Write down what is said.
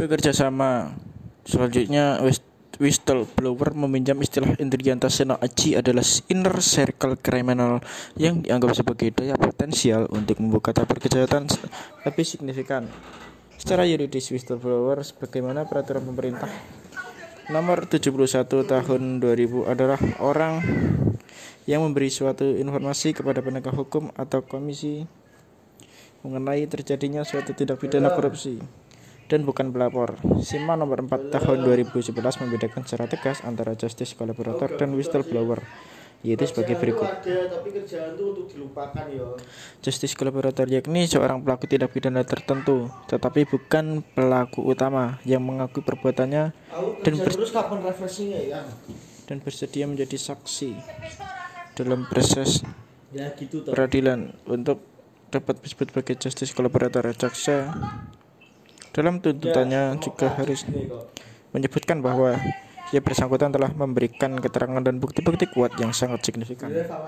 Bekerja sama. Selanjutnya whistleblower meminjam istilah Seno Aji adalah inner circle criminal yang dianggap sebagai daya potensial untuk membuka tabir kejahatan lebih signifikan. Secara yuridis whistleblower sebagaimana peraturan pemerintah nomor 71 tahun 2000 adalah orang yang memberi suatu informasi kepada penegak hukum atau komisi mengenai terjadinya suatu tindak pidana korupsi dan bukan pelapor. SIMA nomor 4 tahun 2011 membedakan secara tegas antara justice collaborator dan whistleblower yaitu sebagai berikut. Justice collaborator yakni seorang pelaku tindak pidana tertentu tetapi bukan pelaku utama yang mengakui perbuatannya Dan ber- dan bersedia menjadi saksi dalam proses peradilan untuk dapat disebut sebagai justice collaborator jaksa dalam tuntutannya juga harus menyebutkan bahwa ia bersangkutan telah memberikan keterangan dan bukti-bukti kuat yang sangat signifikan. Sebenarnya